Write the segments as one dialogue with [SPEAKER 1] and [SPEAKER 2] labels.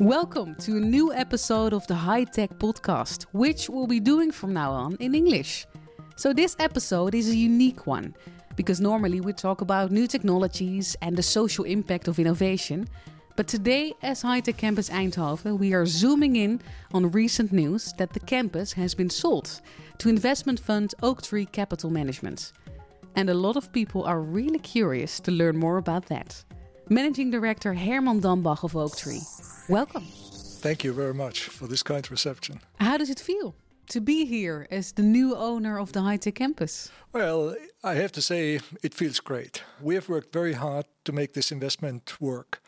[SPEAKER 1] Welcome to a new episode of the High Tech Podcast, which we'll be doing from now on in English. So, this episode is a unique one because normally we talk about new technologies and the social impact of innovation. But today, as High Tech Campus Eindhoven, we are zooming in on recent news that the campus has been sold to investment fund Oaktree Capital Management. And a lot of people are really curious to learn more about that. Managing Director Herman Dambach of Oaktree. Welcome.
[SPEAKER 2] Thank you very much for this kind reception.
[SPEAKER 1] How does it feel to be here as the new owner of the high tech campus?
[SPEAKER 2] Well, I have to say it feels great. We have worked very hard to make this investment work.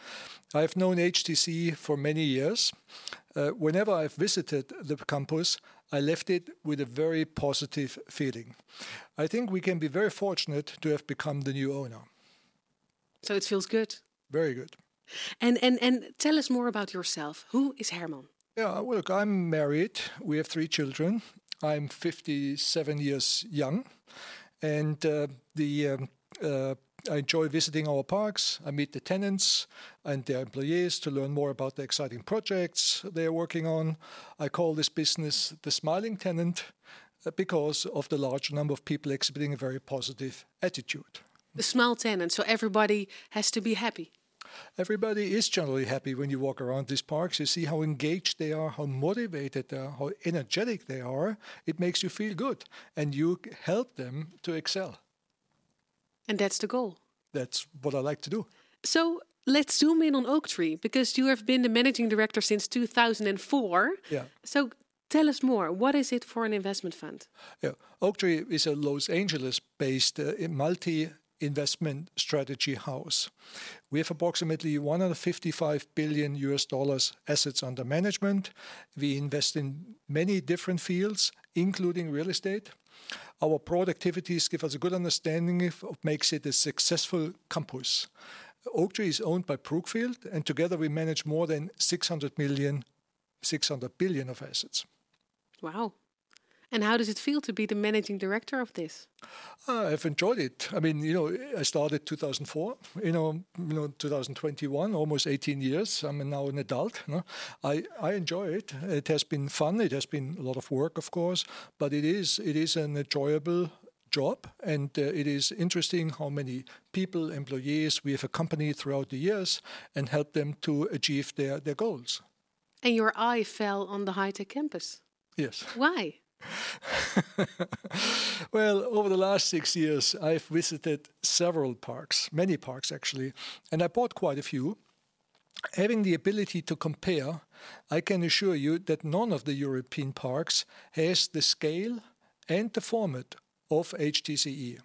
[SPEAKER 2] I've known HTC for many years. Uh, whenever I've visited the campus, I left it with a very positive feeling. I think we can be very fortunate to have become the new owner.
[SPEAKER 1] So it feels good.
[SPEAKER 2] Very good.
[SPEAKER 1] And and and tell us more about yourself. Who is Herman?
[SPEAKER 2] Yeah, well, look, I'm married. We have three children. I'm 57 years young, and uh, the um, uh, I enjoy visiting our parks. I meet the tenants and their employees to learn more about the exciting projects they're working on. I call this business the smiling tenant uh, because of the large number of people exhibiting a very positive attitude.
[SPEAKER 1] The smile tenant, so everybody has to be happy.
[SPEAKER 2] Everybody is generally happy when you walk around these parks. You see how engaged they are, how motivated they are, how energetic they are. It makes you feel good and you help them to excel.
[SPEAKER 1] And that's the goal.
[SPEAKER 2] That's what I like to do.
[SPEAKER 1] So let's zoom in on Oaktree because you have been the managing director since 2004.
[SPEAKER 2] Yeah.
[SPEAKER 1] So tell us more. What is it for an investment fund?
[SPEAKER 2] Yeah. Oaktree is a Los Angeles based uh, multi investment strategy house. We have approximately 155 billion US dollars assets under management. We invest in many different fields, including real estate. Our broad activities give us a good understanding of what makes it a successful campus. Oaktree is owned by Brookfield, and together we manage more than 600 million, 600 billion of assets.
[SPEAKER 1] Wow. And how does it feel to be the managing director of this?
[SPEAKER 2] Uh, I've enjoyed it. I mean, you know, I started 2004. You know, you know, 2021, almost 18 years. I'm now an adult. I I enjoy it. It has been fun. It has been a lot of work, of course, but it is it is an enjoyable job and uh, it is interesting how many people employees we have accompanied throughout the years and helped them to achieve their their goals
[SPEAKER 1] and your eye fell on the high tech campus
[SPEAKER 2] yes
[SPEAKER 1] why
[SPEAKER 2] well, over the last six years, I've visited several parks, many parks actually, and I bought quite a few. Having the ability to compare, I can assure you that none of the European parks has the scale and the format of HTCE.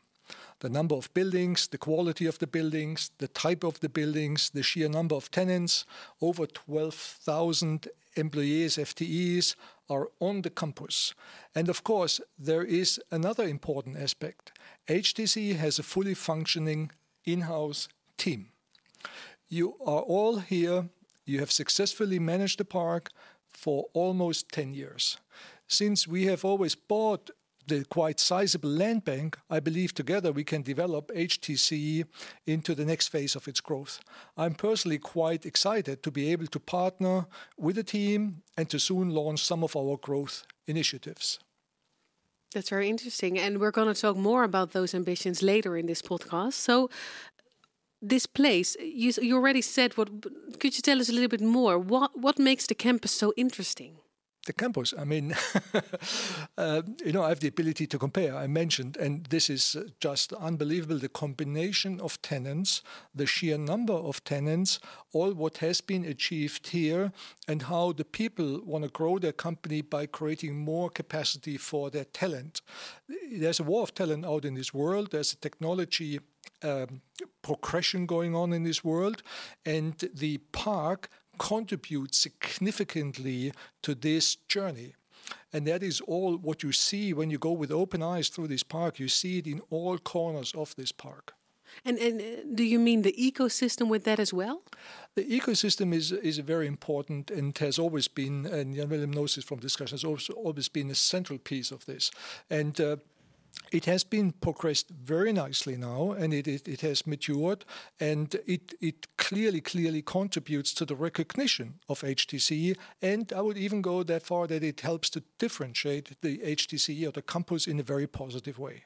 [SPEAKER 2] The number of buildings, the quality of the buildings, the type of the buildings, the sheer number of tenants, over 12,000 employees, FTEs, are on the campus. And of course, there is another important aspect. HTC has a fully functioning in house team. You are all here, you have successfully managed the park for almost 10 years. Since we have always bought the quite sizable land bank, I believe together we can develop HTC into the next phase of its growth. I'm personally quite excited to be able to partner with the team and to soon launch some of our growth initiatives.
[SPEAKER 1] That's very interesting. And we're going to talk more about those ambitions later in this podcast. So, this place, you, you already said what, could you tell us a little bit more? What, what makes the campus so interesting?
[SPEAKER 2] The campus. I mean, uh, you know, I have the ability to compare. I mentioned, and this is uh, just unbelievable the combination of tenants, the sheer number of tenants, all what has been achieved here, and how the people want to grow their company by creating more capacity for their talent. There's a war of talent out in this world, there's a technology um, progression going on in this world, and the park contribute significantly to this journey. And that is all what you see when you go with open eyes through this park. You see it in all corners of this park.
[SPEAKER 1] And, and uh, do you mean the ecosystem with that as well?
[SPEAKER 2] The ecosystem is is very important and has always been, and Jan Willem knows this from discussions, also always been a central piece of this. And uh, it has been progressed very nicely now and it, it, it, has matured and it, it clearly, clearly contributes to the recognition of HTC. And I would even go that far that it helps to differentiate the HTC or the campus in a very positive way.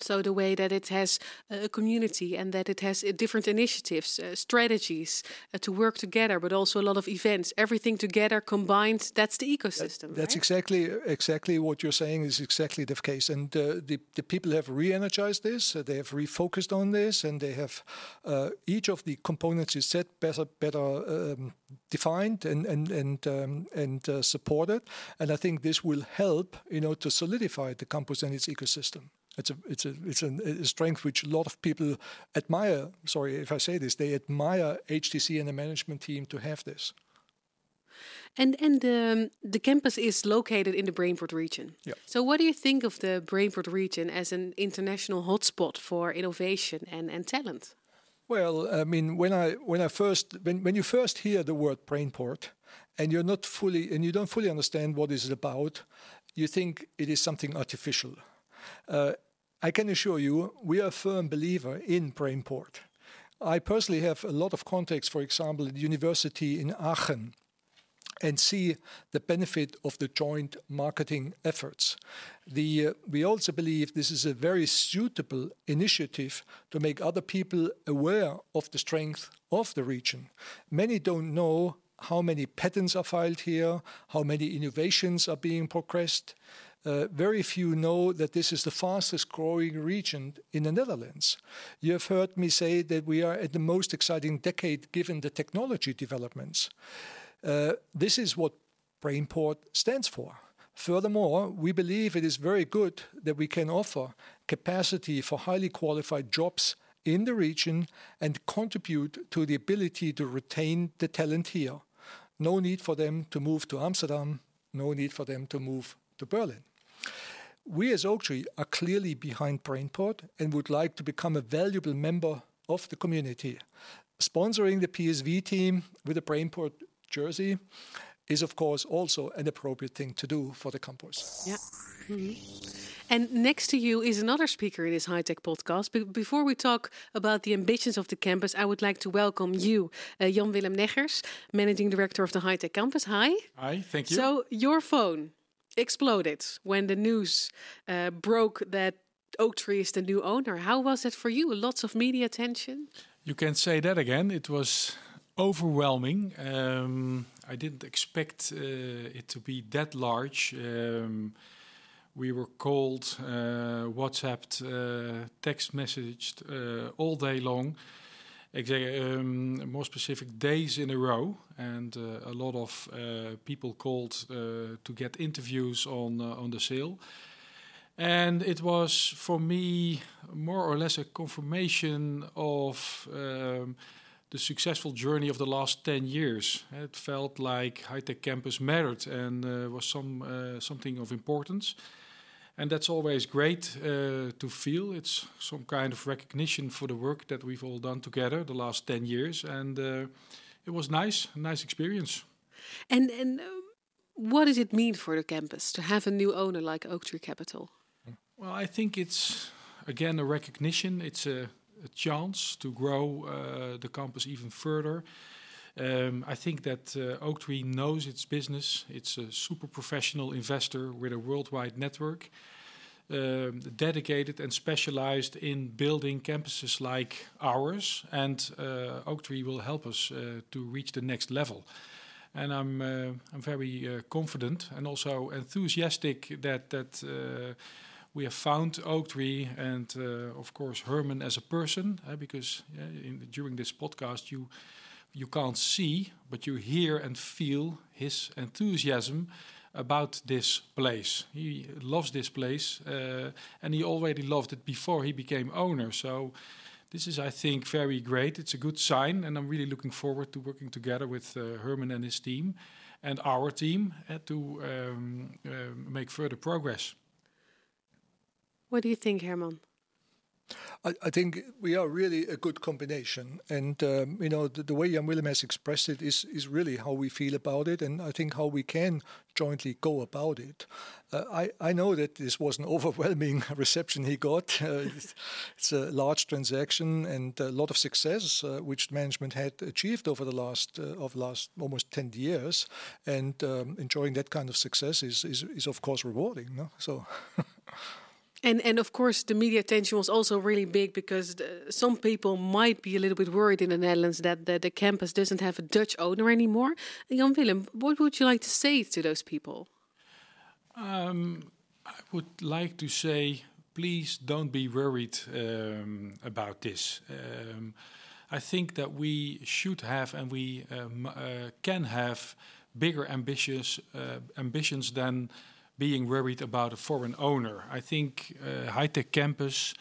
[SPEAKER 1] So the way that it has a community and that it has uh, different initiatives, uh, strategies uh, to work together, but also a lot of events, everything together combined. That's the ecosystem.
[SPEAKER 2] That, that's
[SPEAKER 1] right?
[SPEAKER 2] exactly exactly what you're saying is exactly the case. And uh, the the people have re-energized this, uh, they have refocused on this, and they have uh, each of the components is set better better um, defined and and and um, and supported. And I think this will help you know to solidify the campus and its ecosystem. It's a it's a it's a, strength which a lot of people admire. Sorry if I say this, they admire HTC and the management team to have this.
[SPEAKER 1] And and um, the campus is located in the Brainport region.
[SPEAKER 2] Yeah.
[SPEAKER 1] So what do you think of the Brainport region as an international hotspot for innovation and, and talent?
[SPEAKER 2] Well, I mean, when I when I first when, when you first hear the word Brainport, and you're not fully and you don't fully understand what it's about, you think it is something artificial. Uh, I can assure you, we are a firm believer in Brainport. I personally have a lot of contacts, for example, at the university in Aachen, and see the benefit of the joint marketing efforts. Uh, we also believe this is a very suitable initiative to make other people aware of the strength of the region. Many don't know how many patents are filed here, how many innovations are being progressed. Uh, very few know that this is the fastest growing region in the Netherlands. You have heard me say that we are at the most exciting decade given the technology developments. Uh, this is what Brainport stands for. Furthermore, we believe it is very good that we can offer capacity for highly qualified jobs in the region and contribute to the ability to retain the talent here. No need for them to move to Amsterdam, no need for them to move to Berlin. We as Oaktree are clearly behind Brainport and would like to become a valuable member of the community. Sponsoring the PSV team with a Brainport jersey is, of course, also an appropriate thing to do for the campus.
[SPEAKER 1] Yeah. Mm-hmm. And next to you is another speaker in this high tech podcast. But before we talk about the ambitions of the campus, I would like to welcome you, uh, Jan Willem Neggers, Managing Director of the High Tech Campus. Hi.
[SPEAKER 3] Hi, thank you.
[SPEAKER 1] So, your phone exploded when the news uh, broke that Oaktree is the new owner. How was that for you? Lots of media attention.
[SPEAKER 3] You can say that again. It was overwhelming. Um, I didn't expect uh, it to be that large. Um, we were called, uh, WhatsApped, uh, text messaged uh, all day long um, more specific days in a row, and uh, a lot of uh, people called uh, to get interviews on uh, on the sale. And it was for me more or less a confirmation of um, the successful journey of the last 10 years. It felt like High Tech Campus mattered and uh, was some uh, something of importance and that's always great uh, to feel. It's some kind of recognition for the work that we've all done together the last ten years, and uh, it was nice, a nice experience.
[SPEAKER 1] And and uh, what does it mean for the campus to have a new owner like Oaktree Capital?
[SPEAKER 3] Well, I think it's again a recognition. It's a, a chance to grow uh, the campus even further. Um, I think that uh, Oaktree knows its business. It's a super professional investor with a worldwide network, um, dedicated and specialized in building campuses like ours. And uh, Oaktree will help us uh, to reach the next level. And I'm uh, I'm very uh, confident and also enthusiastic that that uh, we have found Oaktree and of course Herman as a person, because in, during this podcast you you can't see, but you hear and feel his enthusiasm about this place. He loves this place, uh, and he already loved it before he became owner. So this is, I think, very great. It's a good sign, and I'm really looking forward to working together with uh, Herman and his team and our team uh, to um, uh, make further progress.
[SPEAKER 1] What do you think, Herman?
[SPEAKER 2] I, think we are really a good combination, and um, you know the, the, way Jan Willem has expressed it is is really how we feel about it, and I think how we can jointly go about it. Uh, I I know that this was an overwhelming reception he got. Uh, it's, it's, a large transaction and a lot of success uh, which management had achieved over the last uh, of last almost ten years, and um, enjoying that kind of success is is, is of course rewarding. No? So.
[SPEAKER 1] And and of course the media attention was also really big because the, some people might be a little bit worried in the Netherlands that the, the campus doesn't have a Dutch owner anymore. Jan Willem, what would you like to say to those people?
[SPEAKER 3] Um, I would like to say, please don't be worried um, about this. Um, I think that we should have and we um, uh, can have bigger ambitions uh, ambitions than being worried about a foreign owner. I think uh, high tech campus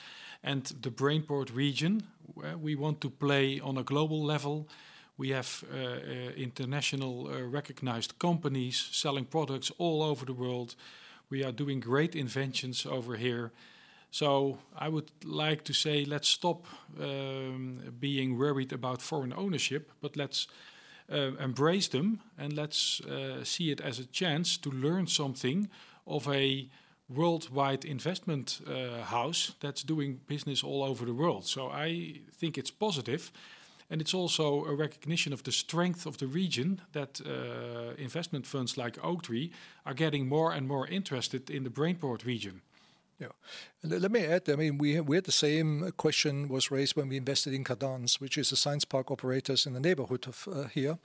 [SPEAKER 3] and the Brainport region, we want to play on a global level. We have uh, uh, international uh, recognized companies selling products all over the world. We are doing great inventions over here. So I would like to say, let's stop um, being worried about foreign ownership, but let's uh, embrace them and let's uh, see it as a chance to learn something of a worldwide investment uh, house that's doing business all over the world. So I think it's positive. And it's also a recognition of the strength of the region that uh, investment funds like Oaktree are getting more and more interested in the Brainport region.
[SPEAKER 2] Yeah. Let me add, I mean, we, we had the same question was raised when we invested in Kadans, which is a science park operators in the neighborhood of uh, here.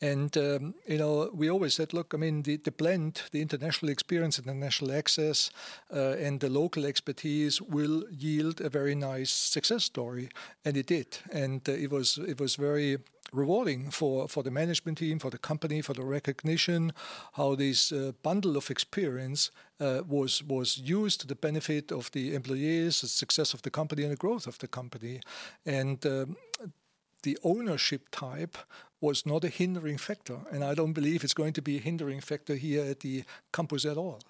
[SPEAKER 2] And, um, you know, we always said, look, I mean, the, the blend, the international experience, international access, uh, and the local expertise will yield a very nice success story. And it did. And uh, it was it was very rewarding for, for the management team, for the company, for the recognition, how this bundle of experience uh, was was used to the benefit of the employees, the success of the company, and the growth of the company. And um, the ownership type was not a hindering factor, and I don't believe it's going to be a hindering factor here at the campus at all.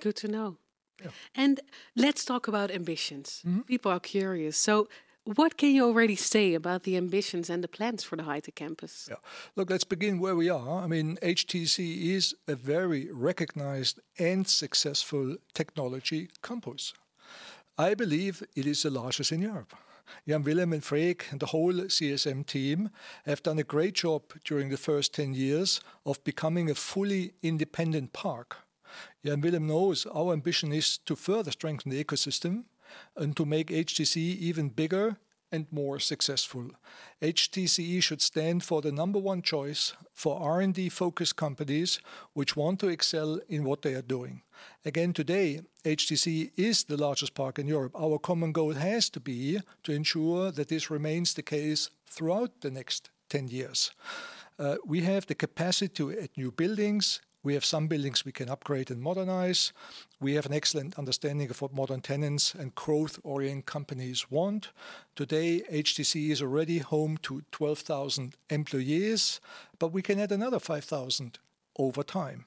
[SPEAKER 1] Good to know. Yeah. And let's talk about ambitions. Mm -hmm. People are curious. So, what can you already say about the ambitions and the plans for the High Tech campus?
[SPEAKER 2] Yeah. Look, let's begin where we are. I mean, HTC is a very recognized and successful technology campus. I believe it is the largest in Europe. Jan Willem and Freek and the whole CSM team have done a great job during the first 10 years of becoming a fully independent park. Jan Willem knows our ambition is to further strengthen the ecosystem and to make HTC even bigger and more successful. HTCE should stand for the number one choice for R&D focused companies which want to excel in what they are doing. Again today, HTC is the largest park in Europe. Our common goal has to be to ensure that this remains the case throughout the next 10 years. Uh, we have the capacity to add new buildings, we have some buildings we can upgrade and modernize. We have an excellent understanding of what modern tenants and growth oriented companies want. Today, HTC is already home to 12,000 employees, but we can add another 5,000 over time.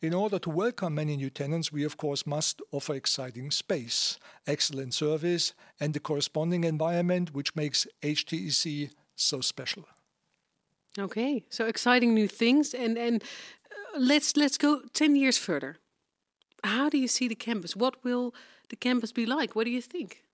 [SPEAKER 2] In order to welcome many new tenants, we of course must offer exciting space, excellent service, and the corresponding environment which makes HTC so special.
[SPEAKER 1] Okay, so exciting new things and and let's let's go 10 years further. How do you see the campus? What will the campus be like? What do you think?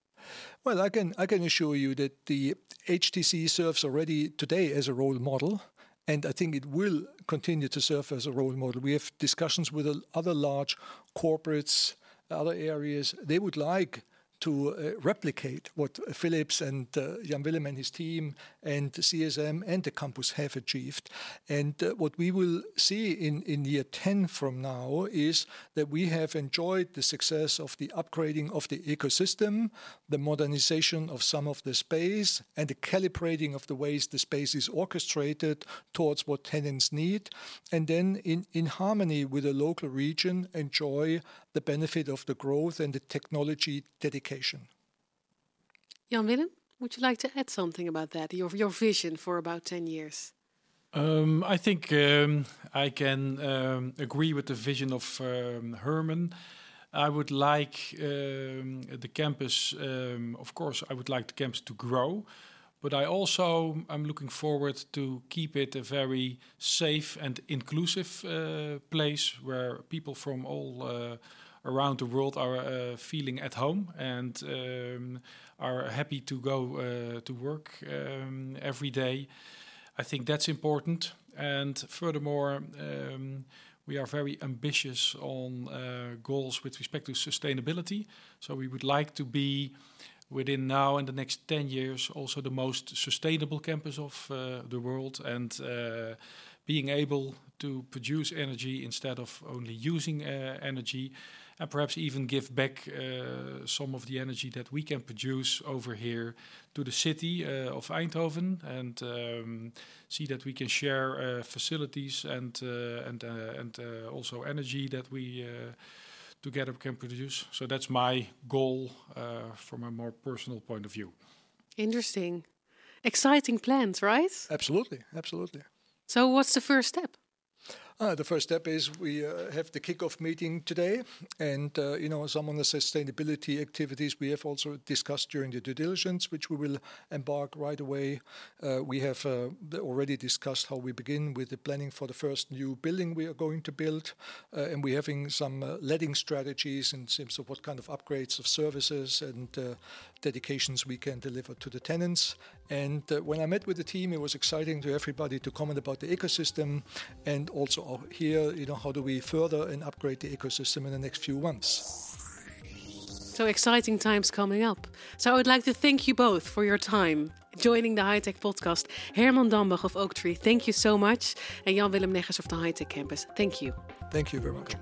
[SPEAKER 2] Well, I can I can assure you that the HTC serves already today as a role model, and I think it will continue to serve as a role model. We have discussions with other large corporates, other areas. They would like to uh, replicate what Philips and uh, Jan Willem and his team and CSM and the campus have achieved. And uh, what we will see in, in year 10 from now is that we have enjoyed the success of the upgrading of the ecosystem, the modernization of some of the space, and the calibrating of the ways the space is orchestrated towards what tenants need. And then, in, in harmony with the local region, enjoy the benefit of the growth and the technology dedication.
[SPEAKER 1] Jan Willem, would you like to add something about that, your, your vision for about 10 years?
[SPEAKER 3] Um, I think um, I can um, agree with the vision of um, Herman. I would like um, the campus, um, of course, I would like the campus to grow, but I also am looking forward to keep it a very safe and inclusive uh, place where people from all uh, around the world are uh, feeling at home and um, are happy to go uh, to work um, every day. I think that's important. And furthermore, um, we are very ambitious on uh, goals with respect to sustainability. So we would like to be within now and the next 10 years also the most sustainable campus of uh, the world and uh, being able to produce energy instead of only using uh, energy and perhaps even give back uh, some of the energy that we can produce over here to the city uh, of Eindhoven and um, see that we can share uh, facilities and uh, and uh, and uh, also energy that we together can produce. So that's my goal from a more personal point of view.
[SPEAKER 1] Interesting, exciting plans, right?
[SPEAKER 2] Absolutely, absolutely.
[SPEAKER 1] So, what's the first step?
[SPEAKER 2] Uh, the first step is we uh, have the kickoff meeting today, and uh, you know some of the sustainability activities we have also discussed during the due diligence, which we will embark right away. We have already discussed how we begin with the planning for the first new building we are going to build, and we're having some letting strategies in terms of what kind of upgrades of services and dedications we can deliver to the tenants. And when I met with the team, it was exciting to everybody to comment about the ecosystem and also here, you know, how do we further and upgrade the ecosystem in the next few months?
[SPEAKER 1] So exciting times coming up. So I would like to thank you both for your time joining the High Tech podcast. Herman Dambach of Oaktree, thank you so much. And Jan Willem Neggers of the High Tech Campus, thank you.
[SPEAKER 2] Thank you very much.